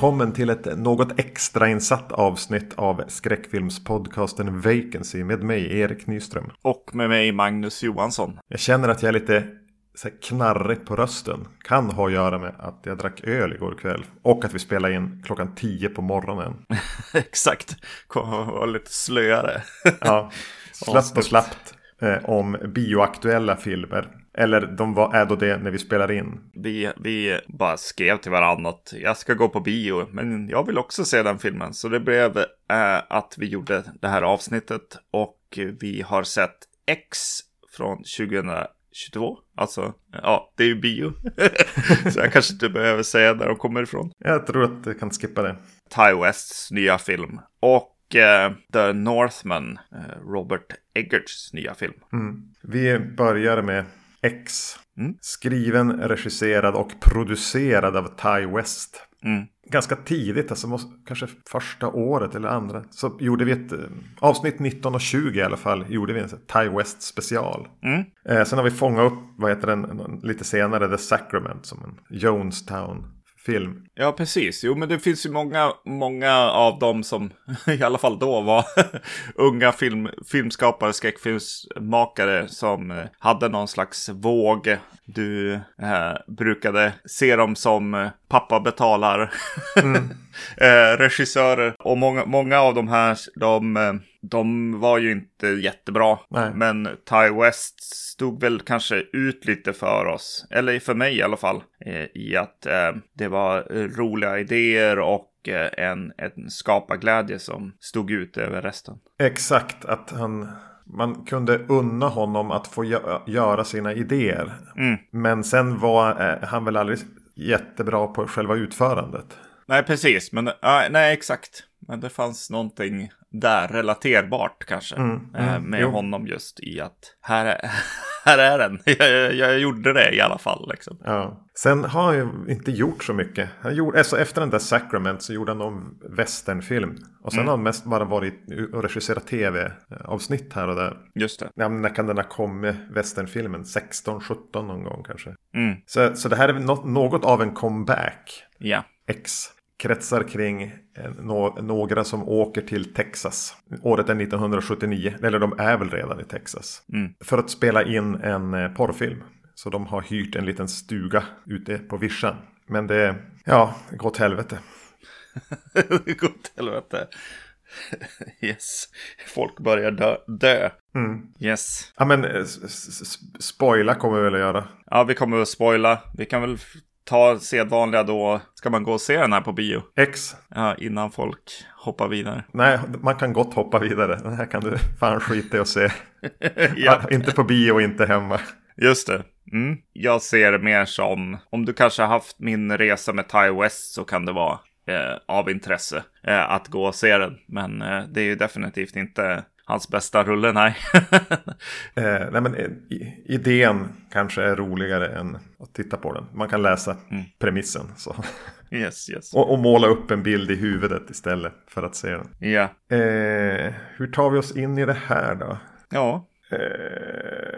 Välkommen till ett något extrainsatt avsnitt av skräckfilmspodcasten Vacancy med mig, Erik Nyström. Och med mig, Magnus Johansson. Jag känner att jag är lite så knarrig på rösten. Kan ha att göra med att jag drack öl igår kväll. Och att vi spelade in klockan 10 på morgonen. Exakt, var lite slöare. ja, slött och slappt eh, om bioaktuella filmer. Eller de var, är då det när vi spelar in. Vi, vi bara skrev till varandra att jag ska gå på bio, men jag vill också se den filmen. Så det blev eh, att vi gjorde det här avsnittet och vi har sett X från 2022. Alltså, ja, det är ju bio. så jag kanske inte behöver säga där de kommer ifrån. Jag tror att du kan skippa det. Ty Wests nya film. Och eh, The Northman, eh, Robert Eggerts nya film. Mm. Vi börjar med X. Mm. Skriven, regisserad och producerad av Ty West. Mm. Ganska tidigt, alltså kanske första året eller andra. Så gjorde vi ett eh, avsnitt 19 och 20 i alla fall. Gjorde vi en Ty West special. Mm. Eh, sen har vi fångat upp, vad heter den, lite senare, The Sacrament som en Jonestown film. Ja, precis. Jo, men det finns ju många, många av dem som i alla fall då var unga film, filmskapare, skräckfilmsmakare som eh, hade någon slags våg. Du eh, brukade se dem som eh, pappa betalar mm. eh, regissörer. Och många, många av de här, de, eh, de var ju inte jättebra. Nej. Men Ty West stod väl kanske ut lite för oss, eller för mig i alla fall, eh, i att eh, det var roliga idéer och eh, en, en skaparglädje som stod ut över resten. Exakt, att han man kunde unna honom att få göra sina idéer. Mm. Men sen var han väl aldrig jättebra på själva utförandet. Nej, precis. Men uh, nej, exakt. Men det fanns någonting där relaterbart kanske. Mm, mm, med jo. honom just i att här är, här är den. Jag, jag, gjorde det i alla fall. Liksom. Ja. Sen har han ju inte gjort så mycket. Han gjorde, alltså efter den där Sacrament så gjorde han någon westernfilm. Och sen mm. har han mest bara varit och regisserat tv-avsnitt här och där. Just det. Ja, när kan den ha kommit, westernfilmen? 16, 17 någon gång kanske. Mm. Så, så det här är något, något av en comeback. Ja. X kretsar kring eh, några som åker till Texas. Året är 1979, eller de är väl redan i Texas. Mm. För att spela in en eh, porrfilm. Så de har hyrt en liten stuga ute på vischan. Men det, ja, gått helvete. gått helvete. Yes, folk börjar dö. dö. Mm. Yes. Ja men eh, spoila kommer vi väl att göra. Ja vi kommer att spoila. Vi kan väl ta sedvanliga då, ska man gå och se den här på bio? X. Ja, innan folk hoppar vidare. Nej, man kan gott hoppa vidare. Den här kan du fan skita i att se. ja. Inte på bio och inte hemma. Just det. Mm. Jag ser det mer som, om du kanske har haft min resa med Ty West så kan det vara eh, av intresse eh, att gå och se den. Men eh, det är ju definitivt inte hans bästa rulle, nej. eh, nej men, eh, idén kanske är roligare än att titta på den. Man kan läsa mm. premissen. Så. Yes, yes. Och, och, måla upp en bild i huvudet istället för att se den. Ja. Eh, hur tar vi oss in i det här då? Ja, Eh...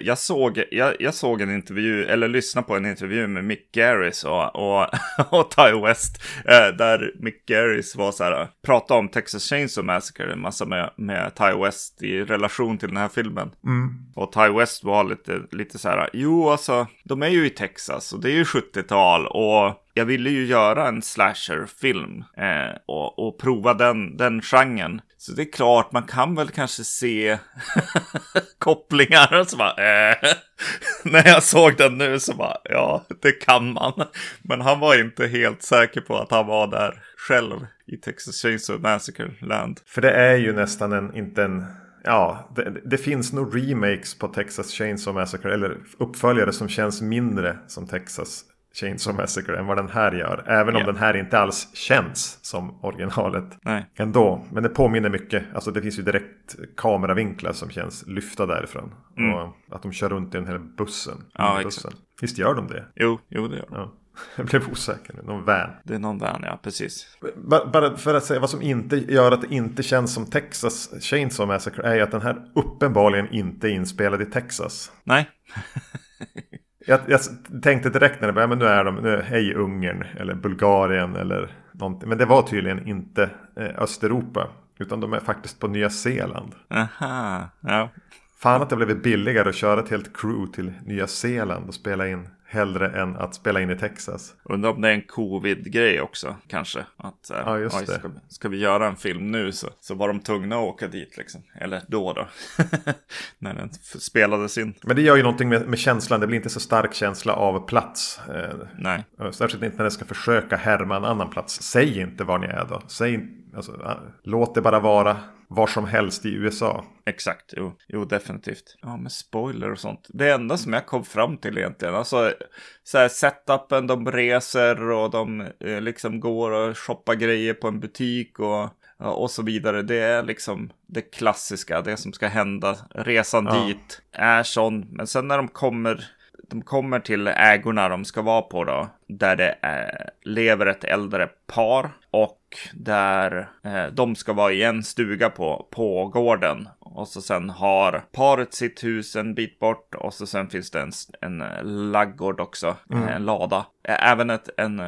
Jag, såg, jag, jag, såg en intervju, eller lyssnade på en intervju med Mick Garris och, och, och Ty West. Eh, där Mick Garris var så här, pratade om Texas Chainsaw Massacre en massa med, med Ty West i relation till den här filmen. Mm. Och Ty West var lite, lite så här, jo alltså, de är ju i Texas och det är ju 70-tal och jag ville ju göra en slasherfilm eh, och, och prova den, den genren. Så det är klart, man kan väl kanske se kopplingar. Och så bara, äh. När jag såg den nu så bara, ja, det kan man. Men han var inte helt säker på att han var där själv i Texas Chainsaw Massacre Land. För det är ju nästan en, inte en Ja, det, det, finns nog remakes på Texas Chainsaw Massacre eller uppföljare som känns mindre som Texas Chainsaw Massacre än vad den här gör. Även om yeah. den här inte alls känns som originalet. Nej. Ändå. Men det påminner mycket. Alltså det finns ju direkt kameravinklar som känns lyfta därifrån. Mm. Och att de kör runt i den här bussen. Ja, bussen. Visst gör de det? Jo, jo det gör de. Ja. Jag blev osäker nu. Någon van. Det är någon van, ja. Precis. Bara för att säga vad som inte gör att det inte känns som Texas Chainsaw Massacre är ju att den här uppenbarligen inte är inspelad i Texas. Nej. Jag, jag tänkte direkt när det började, men nu är de nu är Ungern eller Bulgarien eller någonting. Men det var tydligen inte eh, Östeuropa. Utan de är faktiskt på Nya Zeeland. Aha, ja. Fan att det blivit billigare att köra ett helt crew till Nya Zeeland och spela in hellre än att spela in i Texas. Undrar om det är en covid-grej också kanske. Att, ja, just oj, det. Ska, ska, vi göra en film nu så, så var de tvungna att åka dit liksom. Eller då då. när den spelades in. Men det gör ju någonting med, med, känslan. Det blir inte så stark känsla av plats. Eh, Nej. Särskilt inte när det ska försöka härma en annan plats. Säg inte var ni är då. Säg, alltså, låt det bara vara var som helst i USA. Exakt, jo, jo definitivt. Ja, med spoiler och sånt. Det enda som jag kom fram till egentligen, alltså så här setupen, de reser och de eh, liksom går och shoppar grejer på en butik och och så vidare. Det är liksom det klassiska, det som ska hända. Resan ja. dit är sån. Men sen när de kommer, de kommer till ägorna de ska vara på då, där det är, lever ett äldre par och där eh, de ska vara i en stuga på, på gården. Och så sen har paret sitt hus en bit bort och så sen finns det en, en laggård också, mm. en lada. Även ett, en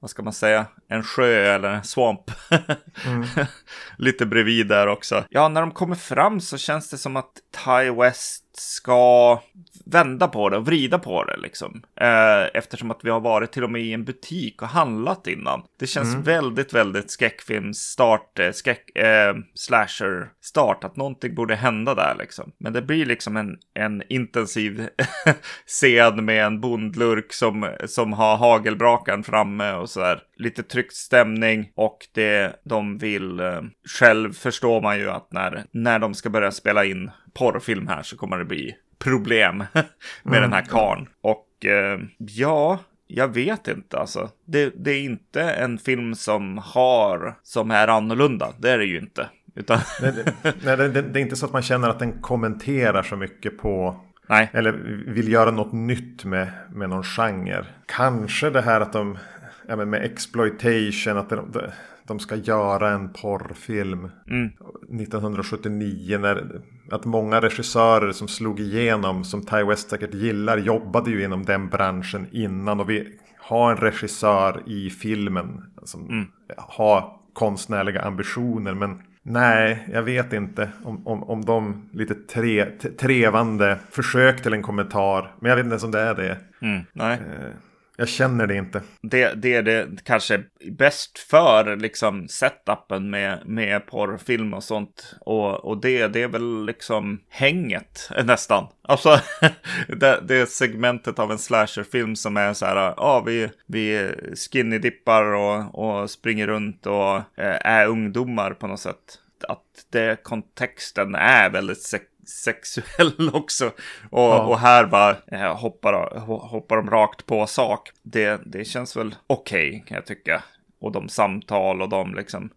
vad ska man säga, en sjö eller en svamp. mm. Lite bredvid där också. Ja, när de kommer fram så känns det som att Ty West ska vända på det och vrida på det liksom. Eh, eftersom att vi har varit till och med i en butik och handlat innan. Det känns mm. väldigt, väldigt skräckfilmsstart, eh, skräck, eh, slasher start, att någonting borde hända där liksom. Men det blir liksom en, en intensiv scen med en bondlurk som, som har hagelbrakan framme och sådär. Lite tryckt stämning och det de vill, eh, själv förstår man ju att när, när de ska börja spela in porrfilm här så kommer det bli problem med mm. den här karn. Och eh, ja, jag vet inte alltså. Det, det, är inte en film som har, som är annorlunda. Det är det ju inte. Utan... nej, det, nej det, det, är inte så att man känner att den kommenterar så mycket på Nej. Eller vill göra något nytt med, med någon genre. Kanske det här att de, ja, med exploitation, att de, de ska göra en porrfilm. Mm. 1979 när att många regissörer som slog igenom som Ty West säkert gillar jobbade ju inom den branschen innan och vi har en regissör i filmen som mm. har konstnärliga ambitioner men Nej, jag vet inte om, om, om de lite tre, trevande försök till en kommentar. Men jag vet inte ens om det är det. Mm, nej. Eh, jag känner det inte. Det, det är det kanske bäst för liksom setupen med, med porrfilm och sånt. Och, och det, det är väl liksom hänget eh, nästan. Alltså det, det segmentet av en slasherfilm som är så här. Ja, ah, vi, vi skinny-dippar och, och springer runt och eh, är ungdomar på något sätt. Att det kontexten är väldigt sexuell också. Och, ja. och här bara eh, hoppar, hoppar de rakt på sak. Det, det känns väl okej okay, kan jag tycka. Och de samtal och de liksom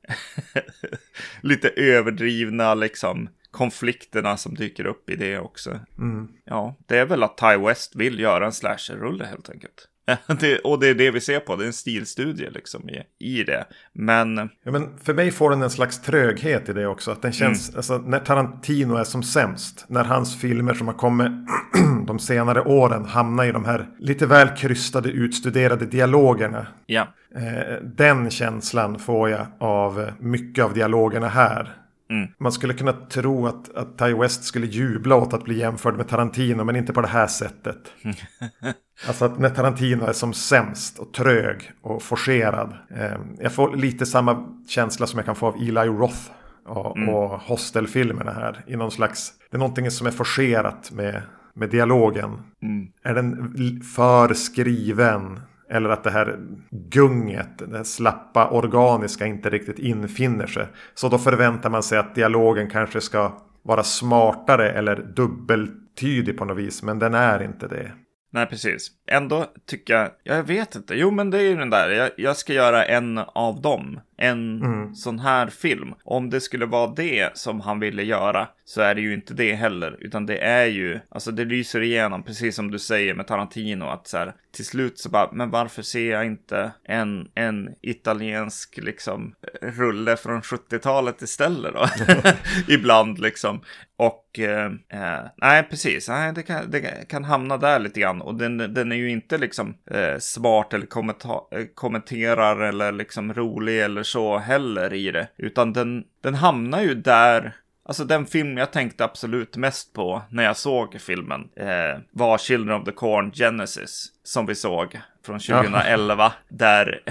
lite överdrivna liksom konflikterna som dyker upp i det också. Mm. Ja, det är väl att Ty West vill göra en slasher-rulle helt enkelt. det, och det är det vi ser på, det är en stilstudie liksom i, i det. Men... Ja, men för mig får den en slags tröghet i det också. Att den känns, mm. alltså, när Tarantino är som sämst, när hans filmer som har kommit de senare åren hamnar i de här lite väl krystade, utstuderade dialogerna. Ja. Eh, den känslan får jag av mycket av dialogerna här. Mm. Man skulle kunna tro att, att Ty West skulle jubla åt att bli jämförd med Tarantino, men inte på det här sättet. alltså att när Tarantino är som sämst och trög och forcerad. Eh, jag får lite samma känsla som jag kan få av Eli Roth och, mm. och Hostel-filmerna här. I någon slags, det är någonting som är forcerat med, med dialogen. Mm. Är den för skriven? Eller att det här gunget, det slappa organiska inte riktigt infinner sig. Så då förväntar man sig att dialogen kanske ska vara smartare eller dubbeltydig på något vis. Men den är inte det. Nej, precis. Ändå tycker jag, jag vet inte, jo men det är ju den där, jag, jag ska göra en av dem en Mm. sån här film. Om det skulle vara det som han ville göra så är det ju inte det heller. Utan det är ju, alltså det lyser igenom, precis som du säger med Tarantino, att så här, till slut så bara, men varför ser jag inte en, en italiensk liksom rulle från 70-talet istället då? Ibland liksom. Och eh, eh, nej, precis. Nej, det, kan, det kan hamna där lite grann. Och den, den är ju inte liksom eh, smart eller kommenta- eh, kommenterar eller liksom rolig eller så heller i det. Utan den, den hamnar ju där Alltså den film jag tänkte absolut mest på när jag såg filmen eh, var Children of the Corn Genesis som vi såg från 2011 där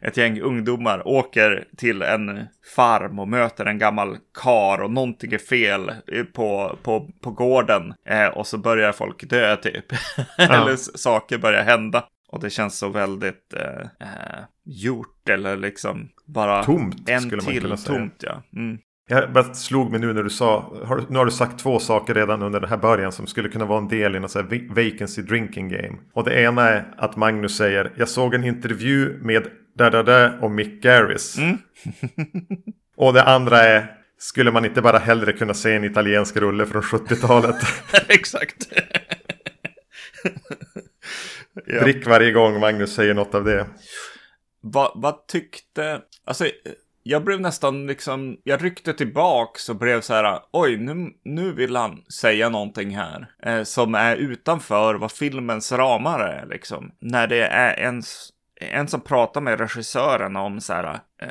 ett gäng ungdomar åker till en farm och möter en gammal kar och någonting är fel på, på, på gården eh, och så börjar folk dö typ. Eller saker börjar hända. Och det känns så väldigt eh, eh, gjort eller liksom bara Tomt en skulle man till kunna säga. tomt ja. Mm. Jag bara slog mig nu när du sa, har, nu har du sagt två saker redan under den här början som skulle kunna vara en del i någon sån här va- vacancy drinking game. Och det ena är att Magnus säger, jag såg en intervju med där där där och Mick Garris. Mm. och det andra är, skulle man inte bara hellre kunna se en italiensk rulle från 70-talet? Exakt. ja. Drick varje gång Magnus säger något av det. vad, vad tyckte, alltså jag blev nästan liksom, jag ryckte tillbaks och blev så här, oj, nu, nu vill han säga någonting här eh, som är utanför vad filmens ramar är liksom. När det är en, en som pratar med regissören om så här, eh,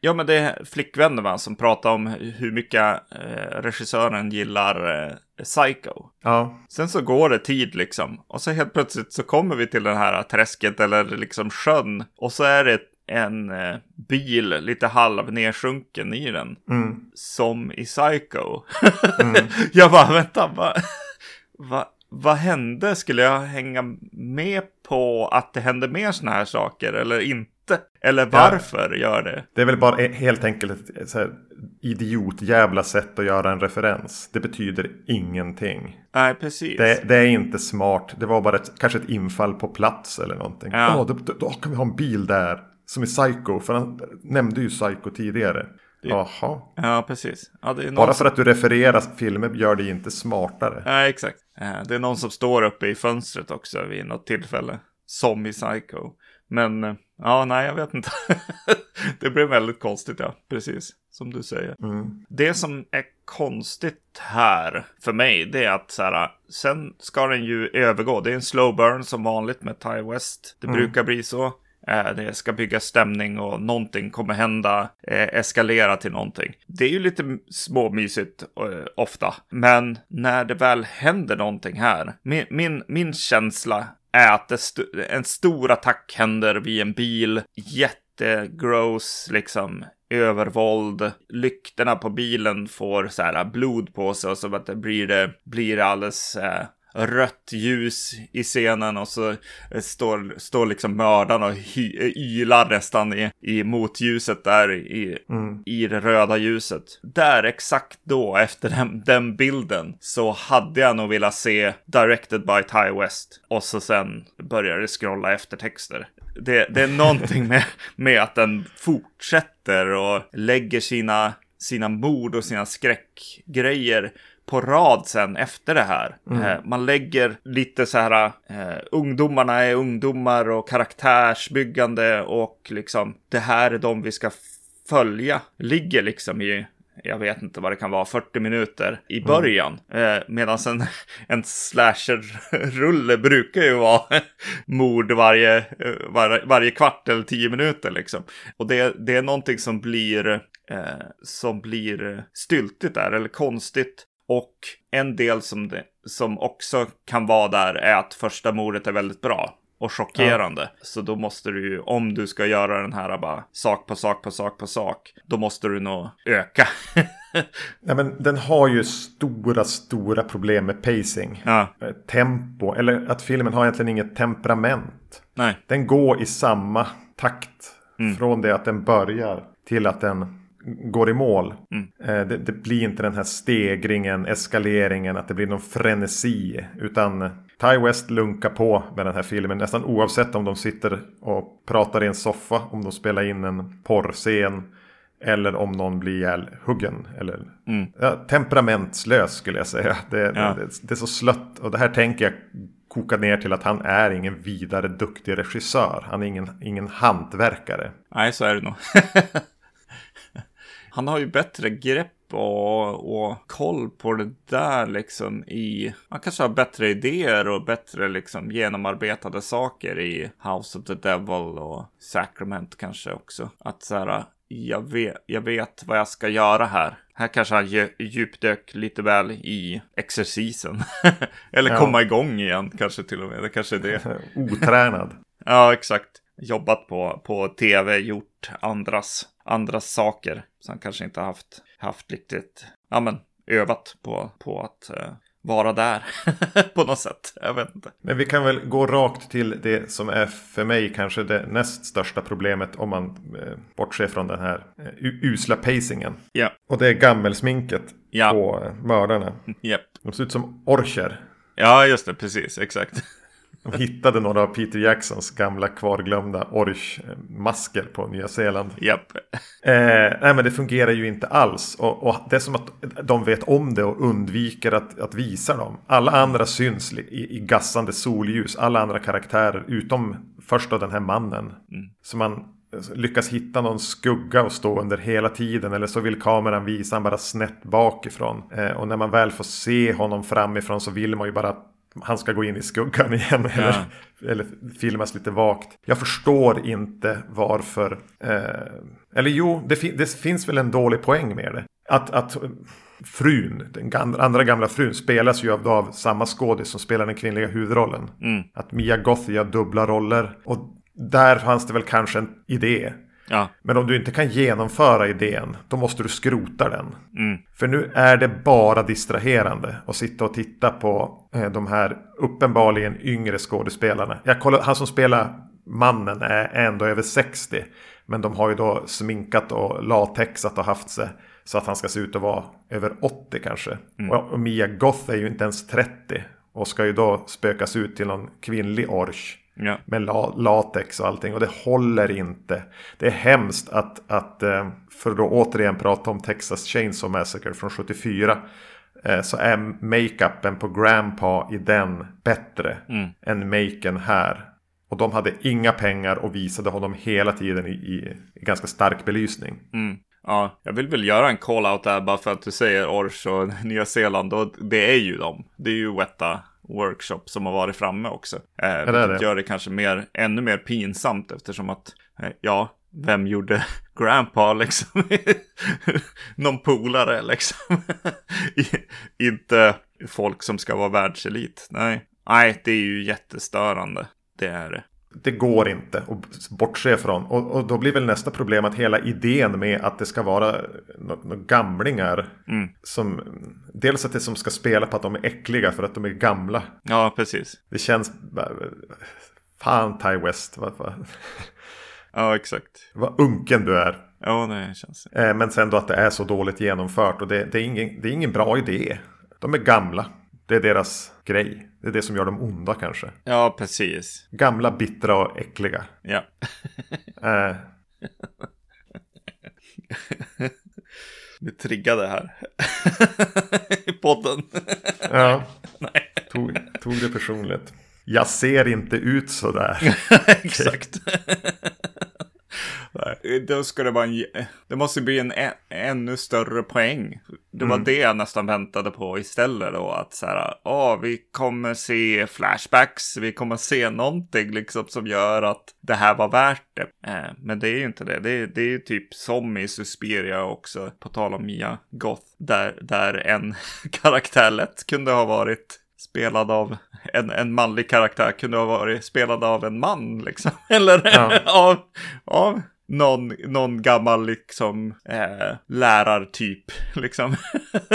ja men det är flickvännen va, som pratar om hur mycket eh, regissören gillar eh, Psycho. Ja, Sen så går det tid liksom. Och så helt plötsligt så kommer vi till den här träsket eller liksom sjön. Och så är det en eh, bil lite halv nedsjunken i den. mm, Som i Psycho. jag bara, vänta, vad va, vad hände? Skulle jag hänga med på att det hände mer sådana här saker eller inte? Eller varför gör det? det är väl bara e- helt enkelt ett så här idiotjävla sätt att göra en referens. Det betyder ingenting. Nej, precis. Det, det är inte smart. Det var bara ett, kanske ett infall på plats eller någonting. Ja, Ja. då, då, då kan vi ha en bil där. Som är Psycho. För han nämnde ju Psycho tidigare. Jaha. Ja, precis. Ja, Bara för att du refererar filmer gör det inte smartare. Ja, exakt. Eh, Det är någon som står uppe i fönstret också vid något tillfälle. Som i Psycho. Men, eh, ja, nej, jag vet inte. det blev väldigt konstigt, ja. Precis, som du säger. Mm. Det som är konstigt här för mig, det är att så här, sen ska den ju övergå. Det är en slow burn som vanligt med Ty West. Det brukar bli så. Eh, det ska byggas stämning och någonting kommer hända, eh, eskalera till någonting. Det är ju lite småmysigt eh, ofta. Men när det väl händer någonting här, min, min, min känsla är att det st- en stor attack händer vid en bil. Jättegross, liksom övervåld. Lyktorna på bilen får så här blod på sig och så att det blir det blir alldeles eh, rött ljus i scenen och så står, står liksom mördaren och hy, ylar nästan i, i motljuset där i, Mm. i det röda ljuset. Där exakt då efter den, den bilden så hade jag nog velat se Directed by Ty West och så sen börjar det scrolla eftertexter. Det, det är någonting med, med att den fortsätter och lägger sina, sina mord och sina skräckgrejer på rad sen efter det här. Eh, man lägger lite så här, eh, ungdomarna är ungdomar och karaktärsbyggande och liksom det här är de vi ska följa. Ligger liksom i jag vet inte vad det kan vara, 40 minuter i början. Eh, Medan en, en slasher-rulle brukar ju vara mord varje, eh, var, varje kvart eller 10 minuter liksom. Och det, det är någonting som blir, eh, som blir styltigt där, eller konstigt. Och en del som, det, som också kan vara där är att första mordet är väldigt bra och chockerande. Så då måste du ju, om du ska göra den här bara sak på sak på sak på sak, då måste du nog öka. Nej, men den har ju stora, stora problem med pacing. ja, Eh, Tempo, eller att filmen har egentligen inget temperament. nej, Den går i samma takt. Från det att den börjar till att den går i mål. Eh, Det, det blir inte den här stegringen, eskaleringen, att det blir någon frenesi. Utan Ty West lunkar på med den här filmen nästan oavsett om de sitter och pratar i en soffa, om de spelar in en porrscen eller om någon blir ihjälhuggen. Eller, Mm. ja, temperamentslös skulle jag säga. Det, Ja. det, det är så slött. Och det här tänker jag koka ner till att han är ingen vidare duktig regissör. Han är ingen, ingen hantverkare. Nej, så är det nog. Han har ju bättre grepp och, och koll på det där liksom i... Han kanske har bättre idéer och bättre liksom genomarbetade saker i House of the Devil och Sacrament kanske också. Att så här, jag vet, jag vet vad jag ska göra här. Här kanske han dju- djupdök lite väl i exercisen. Eller Ja. komma igång igen kanske till och med. Det kanske är det. Otränad. Ja, exakt. Jobbat på, på tv, gjort andras, andras saker. Så han kanske inte haft, haft riktigt, ja men, övat på, på att eh, vara där på något sätt. Jag vet inte. Men vi kan väl gå rakt till det som är för mig kanske det näst största problemet om man eh, bortser från den här eh, usla pacingen. Ja, Och det är gammelsminket Ja. på eh, mördarna. japp. De ser ut som orcher. Ja, just det, precis, exakt. De hittade några av Peter Jacksons gamla kvarglömda orchmasker på Nya Zeeland. Japp. Eh, nej men det fungerar ju inte alls. Och, och det är som att de vet om det och undviker att, att visa dem. Alla andra syns i, i gassande solljus. Alla andra karaktärer utom först då den här mannen. Så man lyckas hitta någon skugga och stå under hela tiden. Eller så vill kameran visa han bara snett bakifrån. Eh, och när man väl får se honom framifrån så vill man ju bara han ska gå in i skuggan igen. Eller, eller filmas lite vagt. Jag förstår inte varför. Eh, eller jo, det, fin- det finns väl en dålig poäng med det. Att, att frun, den andra gamla frun, spelas ju av, av samma skådis som spelar den kvinnliga huvudrollen. Att Mia Goth gör dubbla roller. Och där fanns det väl kanske en idé. Ja, Men om du inte kan genomföra idén, då måste du skrota den. Mm. För nu är det bara distraherande att sitta och titta på eh, de här uppenbarligen yngre skådespelarna. Jag kollar, han som spelar mannen är ändå över 60. Men de har ju då sminkat och latexat och haft sig så att han ska se ut att vara över 80 kanske. Och, och Mia Goth är ju inte ens 30 och ska ju då spökas ut till någon kvinnlig orch. Ja, Med la latex och allting. Och det håller inte. Det är hemskt att, att eh, för att återigen prata om Texas Chainsaw Massacre från 74. eh, Så är makeupen på Grandpa i den bättre än maken här. Och de hade inga pengar och visade honom hela tiden i, i, i ganska stark belysning. mm. Ja, jag vill väl göra en call-out där bara för att du säger Ors och Nya Zeeland. Och det är ju dem. Det är ju Weta Workshop som har varit framme också. Eh, det vilket det. gör det kanske mer, ännu mer pinsamt eftersom att, eh, ja, vem gjorde Grandpa liksom? Någon polare liksom. Inte folk som ska vara världselit. Nej. Nej, det är ju jättestörande. Det är det. Det går inte att bortse från. Och, och då blir väl nästa problem att hela idén med att det ska vara nå- nå gamlingar. Som, dels att det som ska spela på att de är äckliga för att de är gamla. Ja, precis. Det känns... Fan Ty West, vad, vad, Ja, exakt. vad unken du är. Ja, det känns. Eh, Men sen då att det är så dåligt genomfört. Och det, det, är ingen, det är ingen bra idé. De är gamla. Det är deras grej. Det är det som gör dem onda kanske. Ja, precis. Gamla, bittra och äckliga. Ja. Eh, Vi triggade här. I podden. Ja. Tog, tog det personligt. Jag ser inte ut sådär. Exakt. Nej, Då ska det vara en... Det måste bli en ännu större poäng. Det var det jag nästan väntade på istället då. Att så här, ja, vi kommer se flashbacks. Vi kommer se någonting liksom som gör att det här var värt det. Eh, men det är ju inte det. Det är, det är ju typ som i Suspiria också. På tal om Mia Goth. Där, där en karaktär lätt kunde ha varit spelad av en, en manlig karaktär kunde ha varit spelad av en man liksom. Eller Ja. av, av någon, någon gammal liksom eh, lärartyp liksom.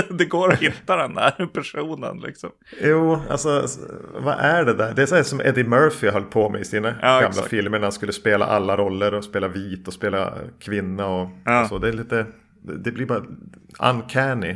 det går att hitta den där personen liksom. Jo, alltså vad är det där? Det är så här som Eddie Murphy höll på med i sina gamla exakt. filmer. När han skulle spela alla roller och spela vit och spela kvinna och, Ja. och så. Det är lite, det blir bara uncanny.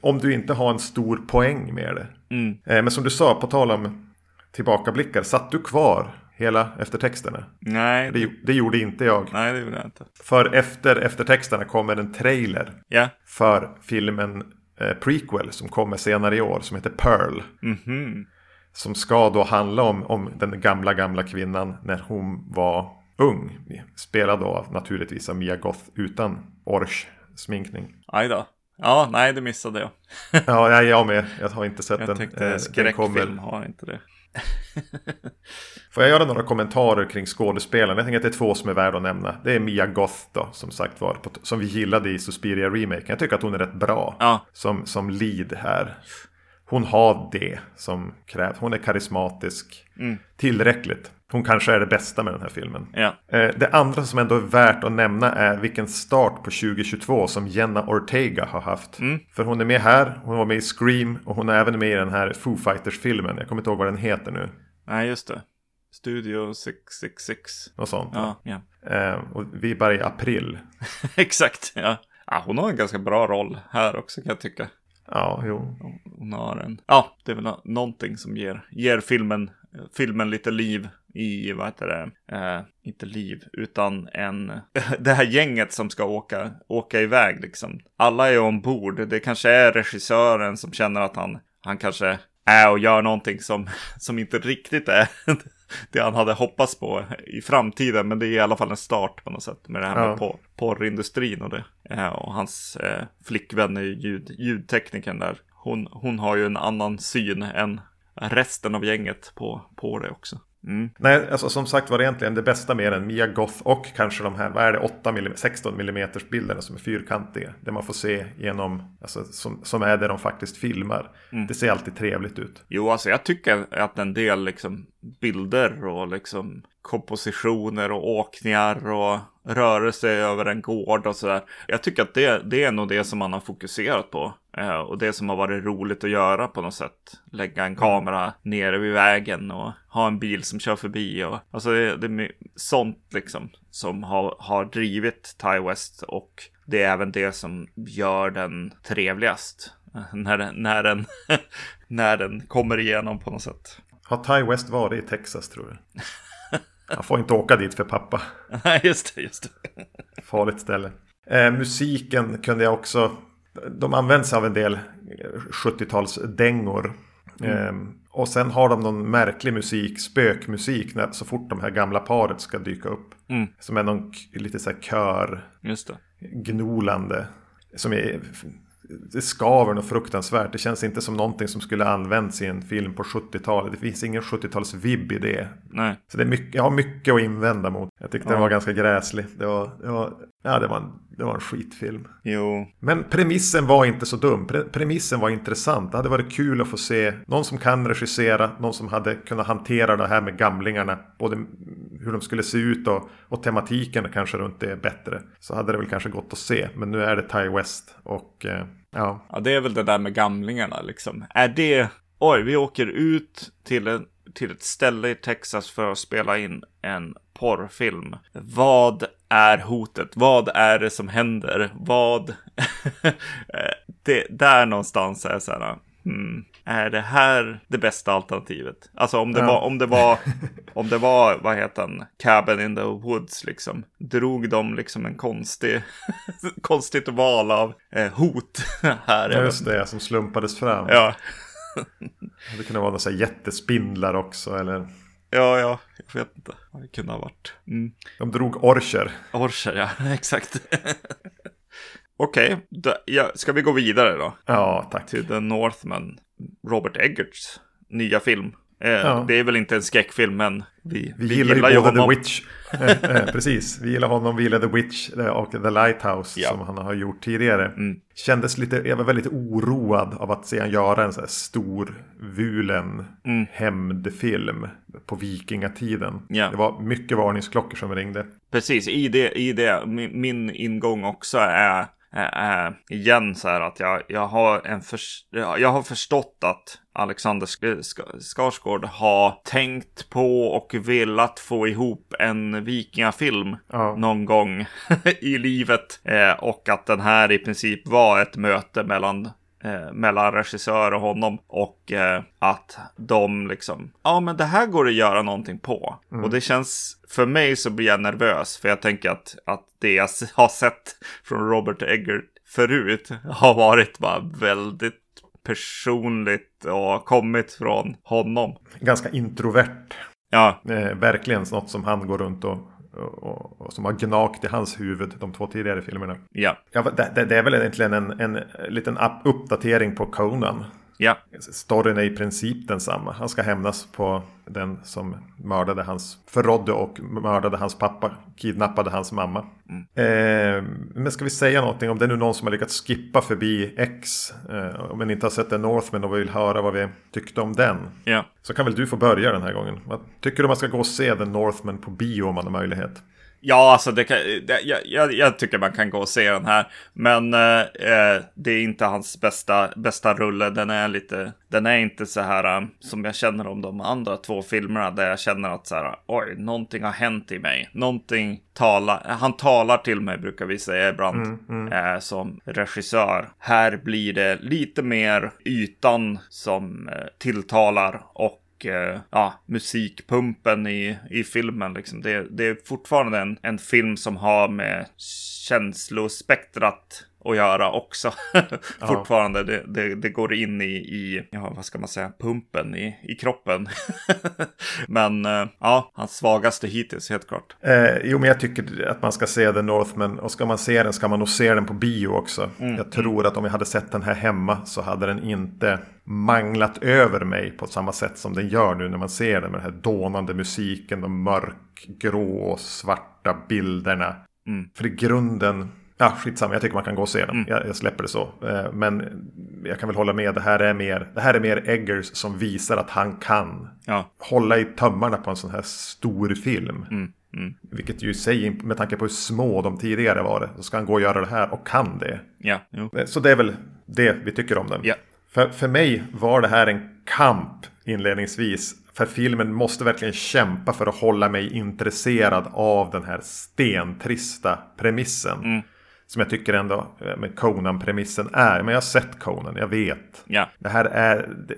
Om du inte har en stor poäng med det. Mm. Eh, Men som du sa, på tal om tillbakablickar. Satt du kvar hela eftertexterna? Nej, Det, det gjorde inte jag. nej det vill jag inte. För efter eftertexterna kommer en trailer Ja, för filmen eh, Prequel som kommer senare i år som heter Pearl. mhm. Som ska då handla om, om den gamla, gamla kvinnan när hon var ung. Spelad då naturligtvis av Mia Goth utan Orch-sminkning. Aj då. Ja, nej det missade jag. Ja, jag, jag med. Jag har inte sett Jag den. tänkte Eh, den skräckfilm kommer- har inte det. Får jag göra några kommentarer kring skådespelaren? Jag tänker att det är två som är värda att nämna. Det är Mia Goth då, som sagt var, som vi gillade i Suspiria Remake. Jag tycker att hon är rätt bra Ja, som, som lead här. Hon har det som krävs. Hon är karismatisk. Mm. Tillräckligt. Hon kanske är det bästa med den här filmen. ja. Eh, Det andra som ändå är värt att nämna är vilken start på 2022 som Jenna Ortega har haft. Mm. För hon är med här, hon var med i Scream och hon är även med i den här Foo Fighters-filmen. Jag kommer inte ihåg vad den heter nu. Nej, just det. Studio 666. Något sånt. Ja, ja. Eh, och vi är bara i april. Exakt, ja. ja. Hon har en ganska bra roll här också kan jag tycka. Ja, jo. Hon har en... Ja, det är väl nå- någonting som ger, ger filmen, filmen lite liv i, vad heter det, eh, inte liv, utan en, det här gänget som ska åka, åka iväg liksom. Alla är ombord, det kanske är regissören som känner att han, han kanske är och gör någonting som, som inte riktigt är det han hade hoppats på i framtiden. Men det är i alla fall en start på något sätt med det här Ja. med por- porrindustrin och det. Eh, och hans eh, flickvän är ju ljud, ljudteknikern där. Hon, hon har ju en annan syn än resten av gänget på, på det också. Mm. Nej, alltså som sagt var det egentligen det bästa med den. Mia Goth och kanske de här, vad är det, 8 mm, 16 mm bilderna som är fyrkantiga. Det man får se genom, alltså som, som är det de faktiskt filmar. Det ser alltid trevligt ut. Jo, alltså jag tycker att en del liksom bilder och liksom kompositioner och åkningar och rörelse över en gård och sådär. Jag tycker att det, det är nog det som man har fokuserat på. Eh, och det som har varit roligt att göra på något sätt. Lägga en kamera nere vid vägen och ha en bil som kör förbi. Och, alltså det, det är sånt liksom som har, har drivit Ty West och det är även det som gör den trevligast. När den, när, den, när den kommer igenom på något sätt. Har Ty West varit i Texas tror du? Han får inte åka dit för pappa. Nej, just det, just det. Farligt ställe. Eh, musiken kunde jag också... De används av en del eh, 70-talsdängor. Eh, och sen har de någon märklig musik, spökmusik, när, så fort de här gamla paret ska dyka upp. Mm. Som är någon lite så här kör, Just det. gnolande. Som är... Det skaver något fruktansvärt. Det känns inte som någonting som skulle använts i en film på 70-talet. Det finns ingen 70-tals-vibb i det. Nej. Så det är mycket, jag har mycket att invända mot. Jag tyckte den Ja. var ganska gräslig. Det var, det var, ja, det var, en, det var en skitfilm. Jo. Men premissen var inte så dum. Pre, premissen var intressant. Det hade varit kul att få se någon som kan regissera, någon som hade kunnat hantera det här med gamlingarna. Både hur de skulle se ut och, och tematiken kanske runt det bättre. Så hade det väl kanske gått att se. Men nu är det Ty West och eh, ja. Ja, det är väl det där med gamlingarna liksom. Är det... Oj, vi åker ut till, en, till ett ställe i Texas för att spela in en porrfilm. Vad är hotet? Vad är det som händer? Vad... Eh, det, där någonstans är så här... Hmm, är det här det bästa alternativet? Alltså om det Ja. var, om det var, om det var, vad heter den, Cabin in the Woods liksom. Drog de liksom en konstig, konstigt val av eh, hot här. Ja, Just det, som slumpades fram. Ja, Det kunde vara några jättespindlar också. Eller ja, ja, jag vet inte vad det kunde ha varit. Mm. de drog orcher. Orcher, ja, exakt. Okej, då- ja, ska vi gå vidare då? Ja, tack. Till The Northman, Robert Eggerts nya film. Eh, Ja. Det är väl inte en skräckfilm, men vi, Vi, gillar ju både honom. The Witch. eh, eh, precis, vi gillar honom, vi gillar The Witch eh, och The Lighthouse Ja. som han har gjort tidigare. Mm. Kändes lite, jag var väldigt oroad av att se han göra en så här stor vulen Mm. hämndfilm på vikingatiden. Ja. Det var mycket varningsklockor som ringde. Precis, i det, i det min, min ingång också är, är igen så här att jag, jag, har en förs- jag har förstått att Alexander Sk- Sk- Skarsgård har tänkt på och velat få ihop en vikingafilm Ja. någon gång i livet. Eh, och att den här i princip var ett möte mellan eh, mellan regissör och honom och eh, att de liksom, ja men det här går att göra någonting på. Mm. Och det känns, för mig så blir jag nervös för jag tänker att, att det jag har sett från Robert Eggert förut har varit bara väldigt personligt och kommit från honom. Ganska introvert. Ja. Eh, verkligen något som han går runt och och, och, som har gnagt i hans huvud de två tidigare filmerna. Ja. ja det, det, det är väl egentligen en, en liten uppdatering på Conan. Ja. Storyn är i princip densamma. Han ska hämnas på den som mördade hans, förrådde och mördade hans pappa, kidnappade hans mamma. Mm. Eh, men ska vi säga någonting om det är nu någon som har lyckats skippa förbi X, eh, man inte har sett The Northman och vill höra vad vi tyckte om den. Ja. Så kan väl du få börja den här gången. Tycker du man ska gå och se The Northman på bio om man har möjlighet? Ja, alltså det kan, det, jag, jag, jag, tycker man kan gå och se den här. Men eh, eh, det är inte hans bästa, bästa rulle. Den är lite, den är inte så här um, som jag känner om de andra två filmerna. Där jag känner att så här, oj, någonting har hänt i mig. Någonting talar, han talar till mig brukar vi säga ibland. Mm, mm. Eh, som regissör. Här blir det lite mer ytan som eh, tilltalar. Och och eh, ja, musikpumpen i, i filmen. Liksom. Det, det är fortfarande en, en film som har med känslospektrat att göra också. Fortfarande, det, det, det, går in i, i, ja vad ska man säga, pumpen i, i kroppen. men eh, ja, hans svagaste hittills helt klart. Eh, jo, men jag tycker att man ska se The Northman och ska man se den ska man nog se den på bio också. Mm. Jag tror att om jag hade sett den här hemma så hade den inte manglat över mig på samma sätt som den gör nu när man ser den med den här dånande musiken, de mörkgrå och svarta bilderna. Mm. För i grunden Ja, skitsamma, jag tycker man kan gå och se den. Mm. Jag, jag, släpper det så. Eh, men jag kan väl hålla med, det här är mer, det här är mer Eggers som visar att han kan ja. hålla i tömmarna på en sån här stor film. Mm. Mm. Vilket ju säger, med tanke på hur små de tidigare var, så ska han gå och göra det här och kan det. Ja, jo. Eh, så det är väl det vi tycker om den. Ja. För, för mig var det här en kamp inledningsvis. För filmen måste verkligen kämpa för att hålla mig intresserad av den här stentrista premissen. Mm. Som jag tycker ändå eh, med Conan-premissen är. Men jag har sett Conan, jag vet. Ja. Det här är... Det,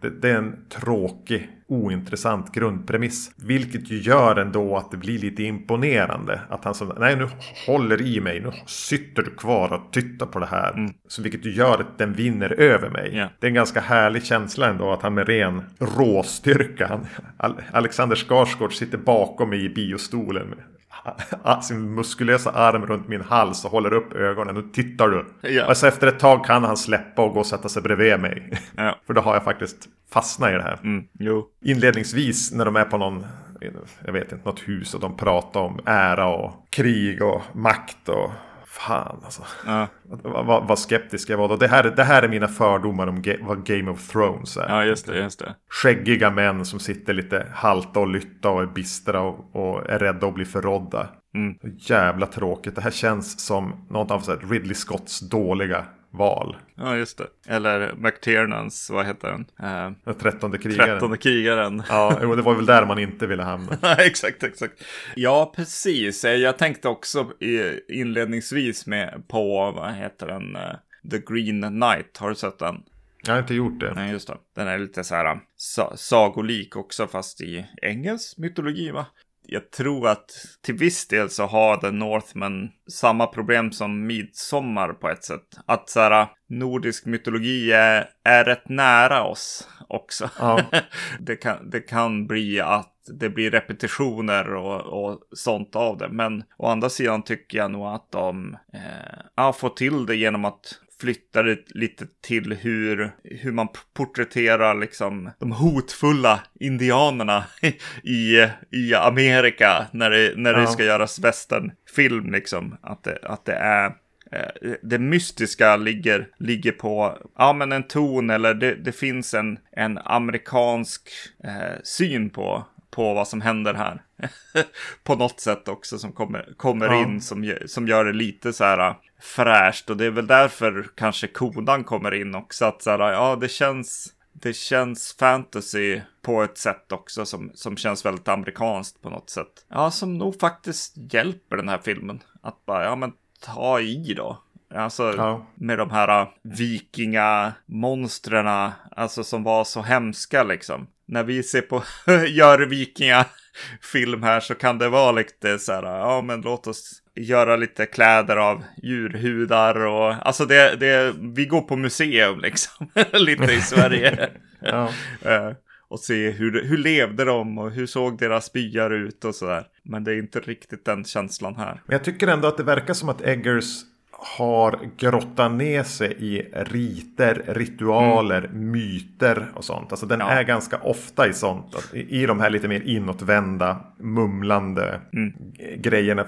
det, det, är en tråkig, ointressant grundpremiss. Vilket ju gör ändå att det blir lite imponerande. Att han så, nej nu håller i mig, nu sitter du kvar och tittar på det här. Mm. Så vilket ju gör att den vinner över mig. Yeah. Det är en ganska härlig känsla ändå att han med ren råstyrka, han, Alexander Skarsgård sitter bakom mig i biostolen sin muskulösa arm runt min hals och håller upp ögonen. Nu tittar du. Ja. Alltså efter ett tag kan han släppa och gå och sätta sig bredvid mig. Ja. För då har jag faktiskt fastnat i det här. Mm. Inledningsvis när de är på någon, jag vet inte, något hus och de pratar om ära och krig och makt och Fan alltså. Ja. Vad, vad skeptisk jag var då. Det här, det här är mina fördomar om ge, vad Game of Thrones är. Ja, just det, just det. Skäggiga män som sitter lite halta och lytta och är bistra och, och är rädda att bli förrådda. Mm. Jävla tråkigt. Det här känns som något av Ridley Scotts dåliga val. Ja, just det. Eller McTiernans, vad heter den? Uh, den trettonde krigaren. Trettonde krigaren. ja, det var väl där man inte ville hamna. exakt, exakt. Ja, precis. Jag tänkte också inledningsvis med på, vad heter den? Uh, The Green Knight. Har du sett den? Jag har inte gjort det. Nej, just det. Den är lite så här sa sagolik också, fast i engelsk mytologi, va? Jag tror att till viss del så har The Northman samma problem som Midsommar på ett sätt. Att så här, nordisk mytologi är, är rätt nära oss också. Ja. det, kan, det kan bli att det blir repetitioner och, och sånt av det. Men å andra sidan tycker jag nog att de eh, får till det genom att flyttar det lite till hur, hur man porträtterar liksom de hotfulla indianerna i, i Amerika när det, när det ska göras västernfilm liksom. Att det, att det är eh, det mystiska ligger, ligger på ja, men en ton eller det, det finns en, en amerikansk eh, syn på, på vad som händer här. på något sätt också som kommer, kommer ja. in som, som gör det lite så här fräscht och det är väl därför kanske kodan kommer in också. Att så här, ja, det känns, det känns fantasy på ett sätt också som, som känns väldigt amerikanskt på något sätt. Ja, som nog faktiskt hjälper den här filmen. Att bara, ja men ta i då. Alltså Ja. med de här uh, vikingamonstren, alltså som var så hemska liksom. När vi ser på, gör vikingafilm här så kan det vara lite så här, ja men låt oss göra lite kläder av djurhudar och alltså det, det vi går på museum liksom, lite i Sverige. Ja. Eh, och se hur, hur levde de och hur såg deras byar ut och sådär. Men det är inte riktigt den känslan här. Men jag tycker ändå att det verkar som att Eggers har grottat ner sig i riter, ritualer, myter och sånt. Alltså den Ja. är ganska ofta i sånt. I, de här lite mer inåtvända, mumlande g- grejerna.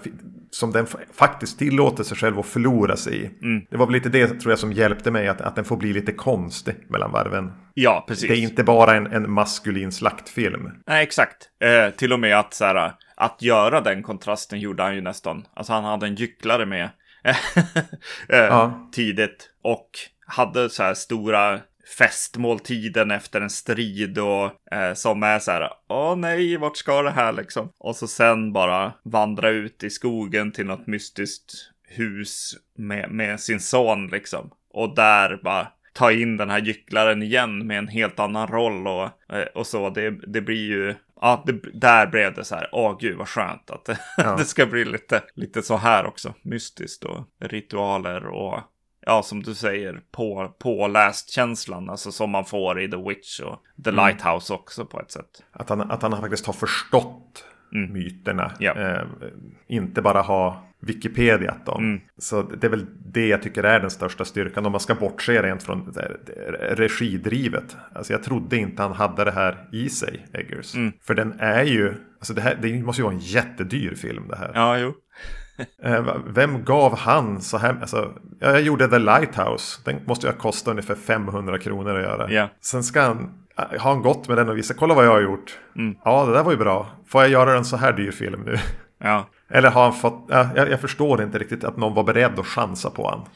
Som den faktiskt tillåter sig själv att förlora sig i. Det var väl lite det tror jag som hjälpte mig. Att, att den får bli lite konstig mellan varven. Ja, precis. Det är inte bara en, en maskulin slaktfilm. Nej, exakt. Eh, till och med att, så här, att göra den kontrasten gjorde han ju nästan. Alltså han hade en gycklare med Ja. tidigt. Och hade så här stora festmåltiden efter en strid och eh, som är så här, åh nej, vart ska det här liksom? Och så sen bara vandra ut i skogen till något mystiskt hus med, med sin son liksom. Och där bara ta in den här gycklaren igen med en helt annan roll och, eh, och så. Det, det blir ju, ja, det, där blev det så här, åh gud vad skönt att det, Ja. det ska bli lite, lite så här också. Mystiskt och ritualer och ja, som du säger, på, påläst känslan, alltså som man får i The Witch och The Mm. Lighthouse också på ett sätt. Att han, att han faktiskt har förstått myterna. Mm. Ja. Eh, inte bara ha Wikipedia dem. Mm. Så det är väl det jag tycker är den största styrkan. Om man ska bortse rent från regidrivet. Alltså jag trodde inte han hade det här i sig, Eggers. Mm. För den är ju, alltså det, här, det måste ju vara en jättedyr film det här. Ja, jo. Eh, Vem gav han så här? Alltså, ja, jag gjorde The Lighthouse. Den måste ju ha kostat ungefär 500 kronor att göra. Ja. Sen ska han, har han gått med den och visat, kolla vad jag har gjort. Mm. Ja, det där var ju bra. Får jag göra en så här dyr film nu? Ja, Eller har han fått, ja, jag, jag förstår inte riktigt att någon var beredd att chansa på han.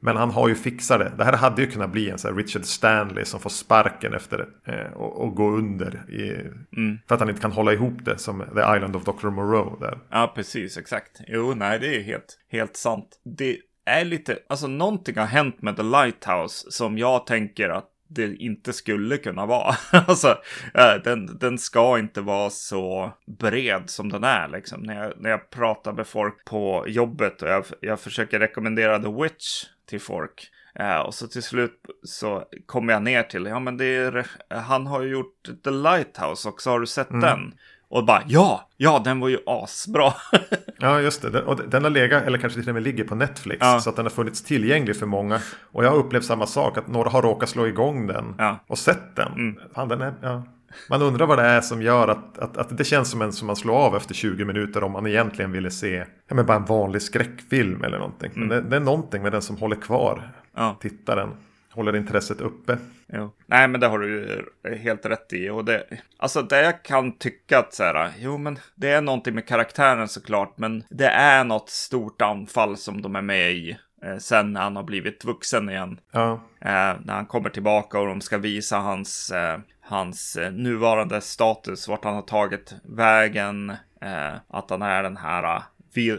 Men han har ju fixat det. Det här hade ju kunnat bli en sån här Richard Stanley som får sparken efter eh, och, och gå under. I, Mm. För att han inte kan hålla ihop det som The Island of Dr. Moreau där. Ja, precis, exakt. Jo, nej, det är helt, helt sant. Det är lite, alltså någonting har hänt med The Lighthouse som jag tänker att det inte skulle kunna vara. alltså, eh, den, den ska inte vara så bred som den är liksom. När jag, när jag pratar med folk på jobbet och jag, jag försöker rekommendera The Witch till folk. Eh, och så till slut så kommer jag ner till, ja men det är, han har ju gjort The Lighthouse också, har du sett den? Och bara, ja, ja, den var ju asbra. Ja, just det. Den- Och den har legat, eller kanske till och med ligger på Netflix. Ja. Så att den har funnits tillgänglig för många. Och jag har upplevt samma sak, att några har råkat slå igång den Ja. Mm. och sett den. Fan, den är, ja. Man undrar vad det är som gör att, att, att det känns som en som man slår av efter 20 minuter om man egentligen ville se ja, men bara en vanlig skräckfilm eller någonting. Men det, det är någonting med den som håller kvar Mm. Ja. tittaren. Håller intresset uppe. Jo. Nej, men det har du helt rätt i. Och det, alltså det jag kan tycka att så här, jo men det är någonting med karaktären såklart, men det är något stort anfall som de är med i. Eh, sen när han har blivit vuxen igen. Ja, Eh, när han kommer tillbaka och de ska visa hans, eh, hans eh, nuvarande status, vart han har tagit vägen, eh, att han är den här eh,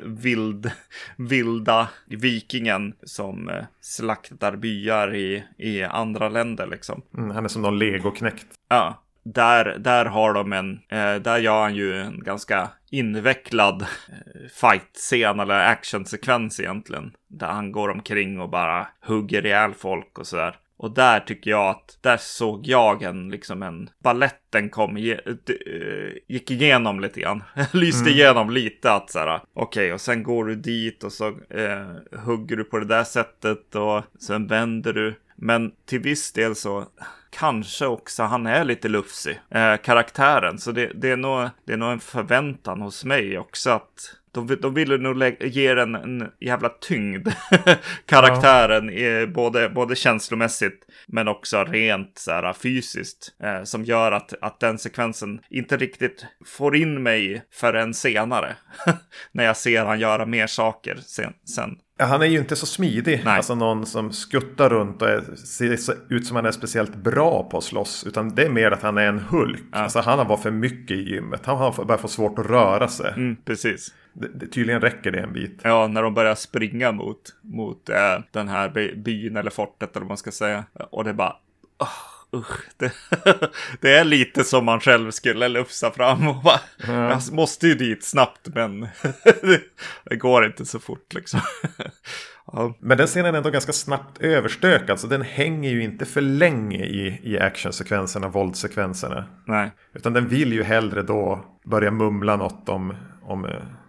vild, vilda vikingen som eh, slaktar byar i, i andra länder liksom. mm, han är som någon legoknäckt. Ja, där, där har de en, eh, där gör han ju en ganska invecklad eh, fight-scen eller actionsekvens egentligen. Där han går omkring och bara hugger ihjäl folk och sådär. Och där tycker jag att, där såg jag en, liksom en, balletten kom, eh, gick igenom lite grann. Lyste igenom lite att så här, okej, och sen går du dit och så eh, hugger du på det där sättet och sen vänder du. Men till viss del så kanske också han är lite lufsig, eh, karaktären. Så det, det, är nog, det är nog en förväntan hos mig också att de, de ville nog ge den en jävla tyngd, karaktären, eh, både, både känslomässigt men också rent så här, fysiskt. Eh, som gör att, att den sekvensen inte riktigt får in mig förrän senare. När jag ser han göra mer saker sen. sen. Ja, han är ju inte så smidig. Nej. Alltså någon som skuttar runt och är, ser ut som han är speciellt bra på att slåss. Utan det är mer att han är en Hulk. Alltså han har varit för mycket i gymmet. Han har börjat få svårt att röra sig. Mm, precis. Det, det, tydligen räcker det en bit. Ja, när de börjar springa mot, mot äh, den här by, byn eller fortet eller vad man ska säga. Och det är bara... Oh, usch, det, det, är lite som man själv skulle lufsa fram och bara, ja. jag måste ju dit snabbt men det går inte så fort liksom. Ja. Men den scenen är ändå ganska snabbt överstökad. Så den hänger ju inte för länge i, i actionsekvenserna, våldssekvenserna. Nej. Utan den vill ju hellre då börja mumla något om, om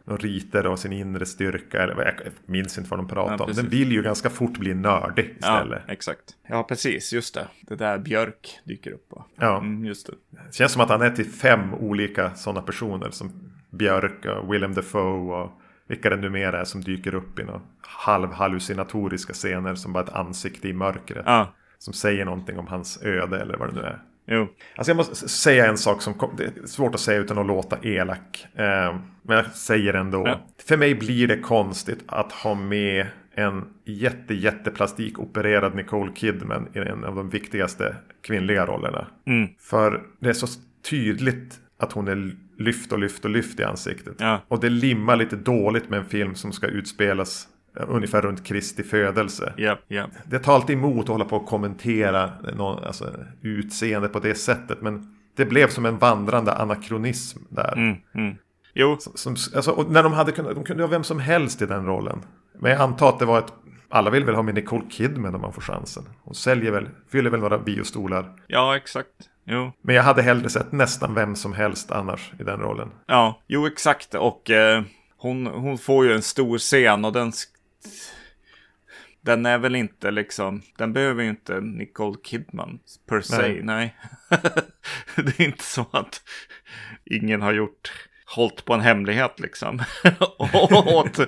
de riter och sin inre styrka. Eller jag minns inte vad de pratar ja, om. Den vill ju ganska fort bli nördig istället. Ja, exakt. Ja, precis. Just det. Det där Björk dyker upp. På. Ja. Mm, just det. det känns som att han är till fem olika sådana personer. Som Björk och Willem Dafoe och vilka det numera är som dyker upp i några halvhallucinatoriska scener som bara ett ansikte i mörkret. Ja. Som säger någonting om hans öde eller vad det nu är. Jo. Alltså jag måste säga en sak som det är svårt att säga utan att låta elak. Eh, men jag säger ändå. Ja. För mig blir det konstigt att ha med en jätte, jätte plastikopererad Nicole Kidman i en av de viktigaste kvinnliga rollerna. Mm. För det är så tydligt att hon är lyft och lyft och lyft i ansiktet. Ja. Och det limmar lite dåligt med en film som ska utspelas ungefär runt Kristi födelse. Yep, yep. Det tar alltid emot att hålla på och kommentera någon, alltså, utseende på det sättet. Men det blev som en vandrande anakronism där. Mm, mm. Jo. Som, alltså, när de hade kunnat, de kunde ha vem som helst i den rollen. Men jag antar att det var ett alla vill väl ha med Nicole Kidman om man får chansen. Hon säljer väl, fyller väl några biostolar. Ja, exakt. Jo. Men jag hade hellre sett nästan vem som helst annars i den rollen. Ja, jo exakt. Och eh, hon, hon får ju en stor scen och den... Den är väl inte liksom, den behöver ju inte Nicole Kidman per se, nej. nej. det är inte så att ingen har gjort, hållit på en hemlighet liksom. åt,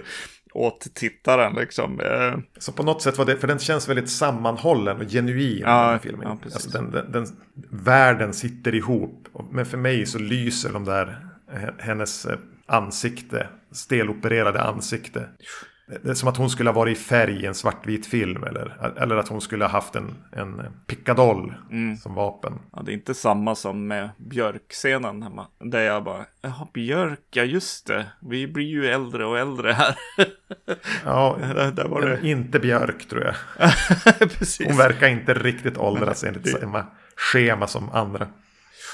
åt tittaren liksom. Eh. Så på något sätt var det, för den känns väldigt sammanhållen och genuin. Ja, den här filmen. Ja, alltså den, den, den, världen sitter ihop. Men för mig så lyser de där, eh, hennes eh, ansikte, stelopererade ansikte. Det är som att hon skulle ha varit i färg i en svartvit film. Eller, eller att hon skulle ha haft en, en pickadoll mm. som vapen. Ja, det är inte samma som med björkscenen hemma. Där jag bara, ja björk, ja just det. Vi blir ju äldre och äldre här. ja, där, där var det. inte björk tror jag. hon verkar inte riktigt åldras enligt samma schema som andra.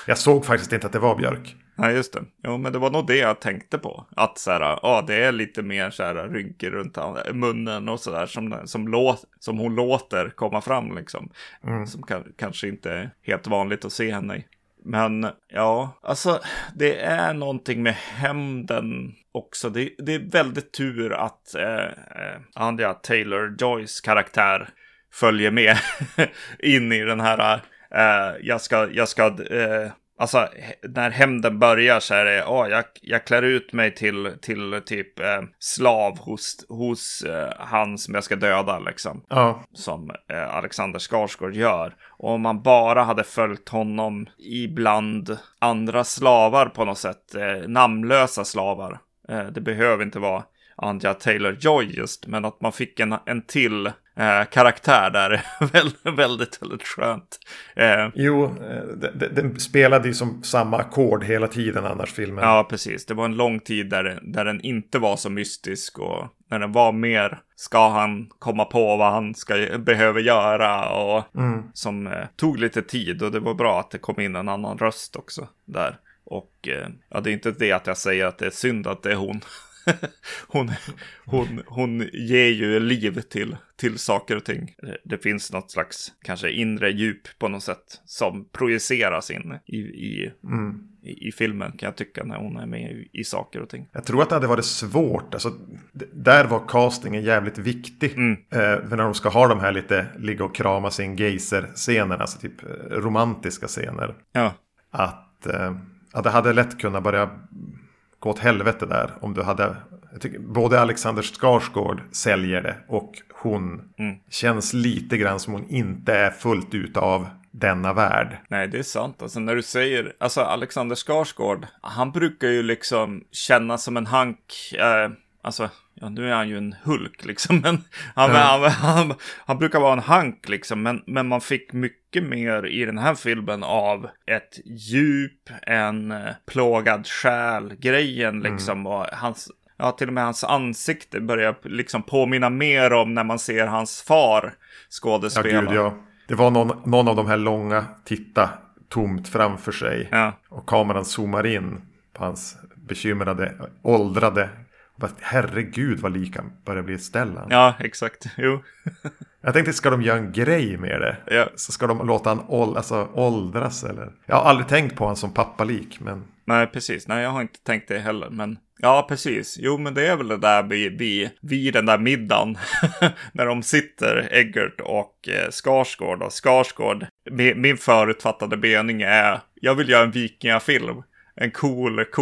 Jag såg faktiskt inte att det var björk. Nej, just det. Jo, men det var nog det jag tänkte på. Att så här, ja, det är lite mer så här rynkor runt munnen och så där som, som, låt, som hon låter komma fram liksom. Mm. Som kan, kanske inte är helt vanligt att se henne i. Men ja, alltså det är någonting med hämnden också. Det, det är väldigt tur att eh, eh Andrea Taylor-Joys karaktär följer med in i den här eh, jag ska, jag ska eh, Alltså när hämnden börjar så är det, oh, jag, jag klär ut mig till, till typ eh, slav hos, hos eh, han som jag ska döda liksom. Ja. Som eh, Alexander Skarsgård gör. Och om man bara hade följt honom ibland andra slavar på något sätt, eh, namnlösa slavar. Eh, det behöver inte vara Anja Taylor-Joy just, men att man fick en, en till eh, karaktär där. väldigt, väldigt, väldigt skönt. Eh, jo, eh, den spelade ju som samma ackord hela tiden annars filmen. Ja, precis. Det var en lång tid där, där den inte var så mystisk och när den var mer ska han komma på vad han ska, behöver göra och mm. som eh, tog lite tid och det var bra att det kom in en annan röst också där. Och eh, ja, det är inte det att jag säger att det är synd att det är hon. hon, hon, hon ger ju liv till, till saker och ting. Det finns något slags kanske inre djup på något sätt som projiceras in i, i, mm. i, i, filmen kan jag tycka när hon är med i, i, saker och ting. Jag tror att det hade varit svårt. Alltså, där var castingen jävligt viktig. Mm. Eh, när de ska ha de här lite ligga och krama sin geyser-scenerna, alltså typ eh, romantiska scener. Ja. Att, eh, att det hade lätt kunnat börja gå åt helvete där. Om du hade, jag tycker, både Alexander Skarsgård säljer det och hon mm. känns lite grann som hon inte är fullt ut av denna värld. Nej, det är sant. Alltså när du säger, alltså Alexander Skarsgård, han brukar ju liksom känna som en hank, eh, alltså Ja, nu är han ju en Hulk liksom, men han, mm. han, han, han, brukar vara en hank liksom, men, men man fick mycket mer i den här filmen av ett djup, en eh, plågad själ, grejen liksom, mm. och hans, ja, till och med hans ansikte börjar liksom påminna mer om när man ser hans far skådespela. Ja, gud ja. Det var någon, någon av de här långa titta tomt framför sig. Ja. Och kameran zoomar in på hans bekymrade, åldrade. Herregud vad lika börjar bli Stellan. Ja, exakt. Jo. Jag tänkte, ska de göra en grej med det? Ja. Så ska de låta han ål, alltså, åldras eller? Jag har aldrig tänkt på honom som pappalik, men... Nej, precis. Nej, jag har inte tänkt det heller. Men ja, precis. Jo, men det är väl det där vid, vid, vid den där middagen. när de sitter, Eggert och eh, Skarsgård. Och Skarsgård, min, min förutfattade mening är, jag vill göra en vikingafilm. En cool Ja.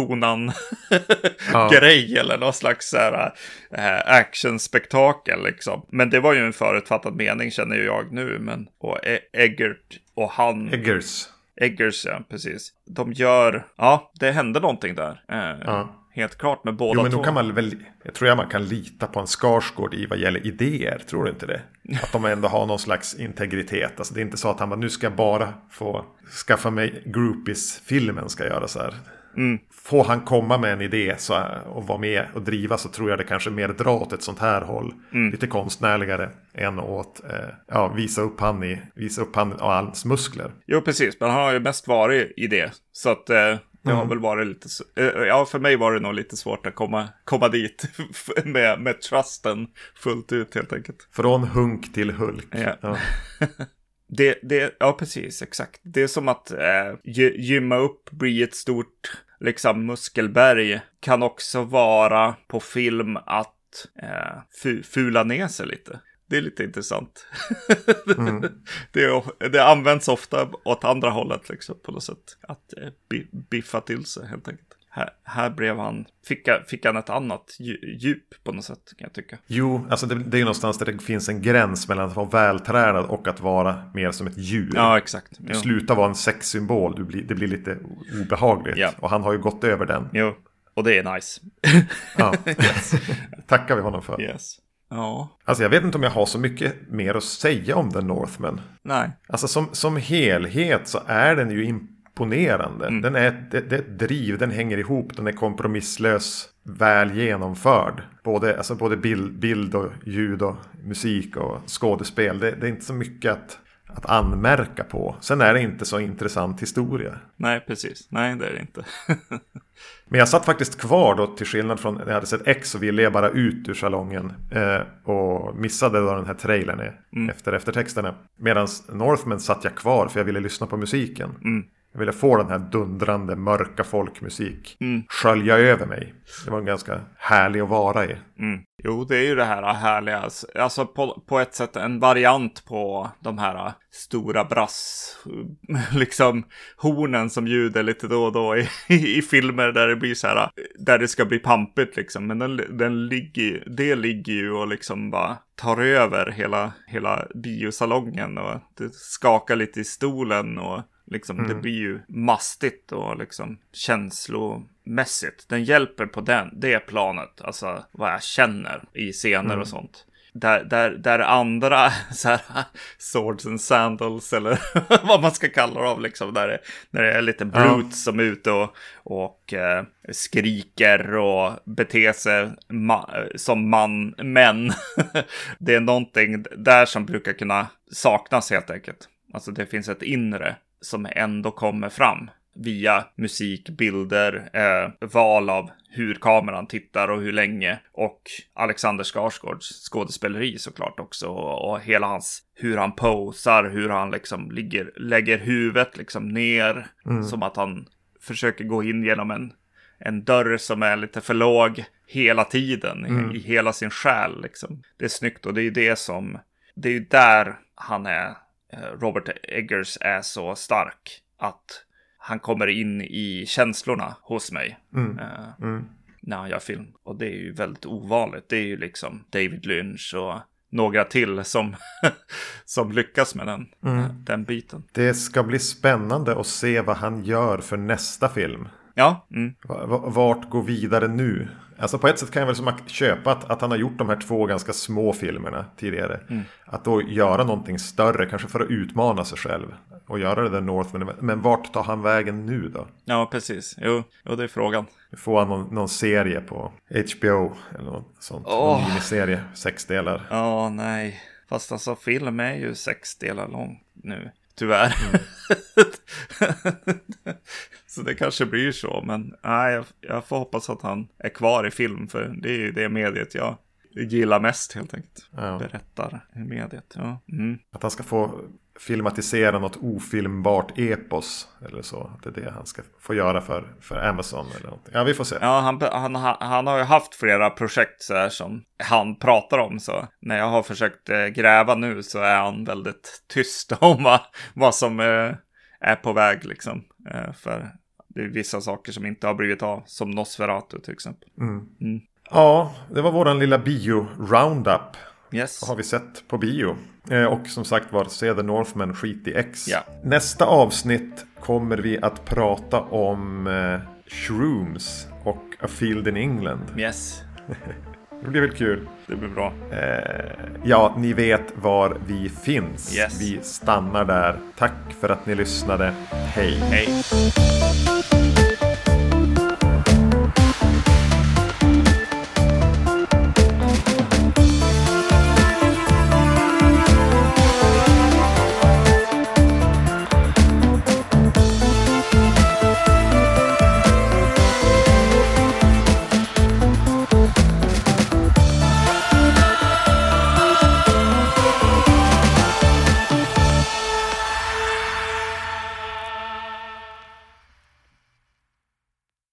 Konan-grej eller någon slags så här, äh, actionspektakel liksom. Men det var ju en förutfattad mening känner ju jag nu. Men, och E- Eggert och han. Eggers. Eggers, ja, precis. De gör, ja, det hände någonting där. Eh, Ja. Helt klart med båda Jo, men två. då kan man väl... Jag tror jag man kan lita på en Skarsgård i vad gäller idéer. Tror du inte det? Att de ändå har någon slags integritet. Alltså det är inte så att han bara, nu ska jag bara få skaffa mig groupies-filmen ska göra så här. Mm. Får han komma med en idé så, och vara med och driva så tror jag det kanske mer drar åt ett sånt här håll. Mm. Lite konstnärligare än åt, eh, ja, visa upp han i, visa upp han och hans muskler. Jo, precis. Men han har ju mest varit i det. Så att eh, det har väl varit lite, s- eh, ja, för mig var det nog lite svårt att komma, komma dit med, med trusten fullt ut helt enkelt. Från hunk till hulk. Ja. Ja. Det, det, ja, precis, exakt. Det är som att eh, gy- gymma upp, bli ett stort liksom muskelberg. Kan också vara på film att eh, fu- fula ner sig lite. Det är lite intressant. det, är, det används ofta åt andra hållet liksom på något sätt. Att eh, bi- biffa till sig helt enkelt. Här, här blev han, fick, fick han ett annat dju- djup på något sätt kan jag tycka. Jo, alltså det, det är ju någonstans där det finns en gräns mellan att vara vältränad och att vara mer som ett djur. Ja, exakt. Du Jo. slutar vara en sexsymbol, du blir, det blir lite obehagligt. Ja. Och han har ju gått över den. jo, och det är nice. Ja. Tackar vi honom för. yes. Ja, Alltså jag vet inte om jag har så mycket mer att säga om The Northman. nej. Alltså som, som helhet så är den ju imponerande. Mm. Den är, det, det är ett driv, den hänger ihop, den är kompromisslös, väl genomförd. Både, alltså både bild, bild och ljud och musik och skådespel. Det, det är inte så mycket att, att anmärka på. Sen är det inte så intressant historia. Nej, precis. Nej, det är det inte. Men jag satt faktiskt kvar då till skillnad från när jag hade sett X så ville jag bara ut ur salongen. Eh, och missade då den här trailern eh, efter eftertexterna. Medan Northman satt jag kvar för jag ville lyssna på musiken. Jag ville få den här dundrande mörka folkmusik. Skölja över mig. Det var en ganska härlig att vara i. Mm. Jo, det är ju det här härliga. Alltså på, på ett sätt en variant på de här stora brass, liksom hornen som ljuder lite då och då i, i, filmer där det blir så här, där det ska bli pampigt liksom. Men den, den ligger, det ligger ju och liksom bara tar över hela, hela biosalongen och det skakar lite i stolen och Liksom, Det blir ju mastigt och liksom känslomässigt. Den hjälper på den, det planet, alltså vad jag känner i scener och sånt. Där, där, där andra så här, swords and sandals eller vad man ska kalla det av liksom. Där det, när det är lite brutes som är ute och, och eh, skriker och beter sig ma- som man, män. det är någonting där som brukar kunna saknas helt enkelt. Alltså det finns ett inre som ändå kommer fram via musik, bilder, eh, val av hur kameran tittar och hur länge. Och Alexander Skarsgårds skådespeleri såklart också. Och, hela hans, hur han posar, hur han liksom ligger, lägger huvudet liksom ner. Som att han försöker gå in genom en, en dörr som är lite för låg hela tiden. I, I hela sin själ liksom. Det är snyggt och det är ju det som, det är ju där han är, eh, Robert Eggers är så stark. Att han kommer in i känslorna hos mig. eh, När han gör film. Och det är ju väldigt ovanligt. Det är ju liksom David Lynch och några till som, som lyckas med den, den biten. Det ska bli spännande att se vad han gör för nästa film. Ja, mm, Va- va- Vart går vidare nu? Alltså på ett sätt kan jag väl som köpa att, att han har gjort de här två ganska små filmerna tidigare. Mm. Att då göra någonting större, kanske för att utmana sig själv. Och göra det där Northman. Men vart tar han vägen nu då? Ja, precis. Jo, jo det är frågan. Får han någon, någon serie på HBO? Eller något sånt. Oh. Någon miniserie, sex delar. Ja, oh, nej. Fast alltså film är ju sex delar lång nu. Tyvärr. Mm. så det kanske blir så. Men nej, jag, jag, får hoppas att han är kvar i film. För det är ju det mediet jag gillar mest helt enkelt. Ja. Berättar mediet. Ja. Mm. Att han ska få filmatisera något ofilmbart epos. Eller så. Att det är det han ska få göra för, för Amazon. Eller någonting. Ja, vi får se. Ja, han, han, han har ju haft flera projekt så här som han pratar om. Så när jag har försökt eh, gräva nu så är han väldigt tyst om vad, vad som eh, är på väg liksom. Eh, för det är vissa saker som inte har blivit av. Som Nosferatu till exempel. Mm. Mm. Ja, det var våran lilla bio-roundup. Yes. Har vi sett på bio? Eh, och som sagt var, se The Northman, skit i X. Ja. Nästa avsnitt kommer vi att prata om eh, Shrooms och A Field in England. Yes. det blir väl kul. Det blir bra. Eh, ja, ni vet var vi finns. Yes. Vi stannar där. Tack för att ni lyssnade. Hej. Hej.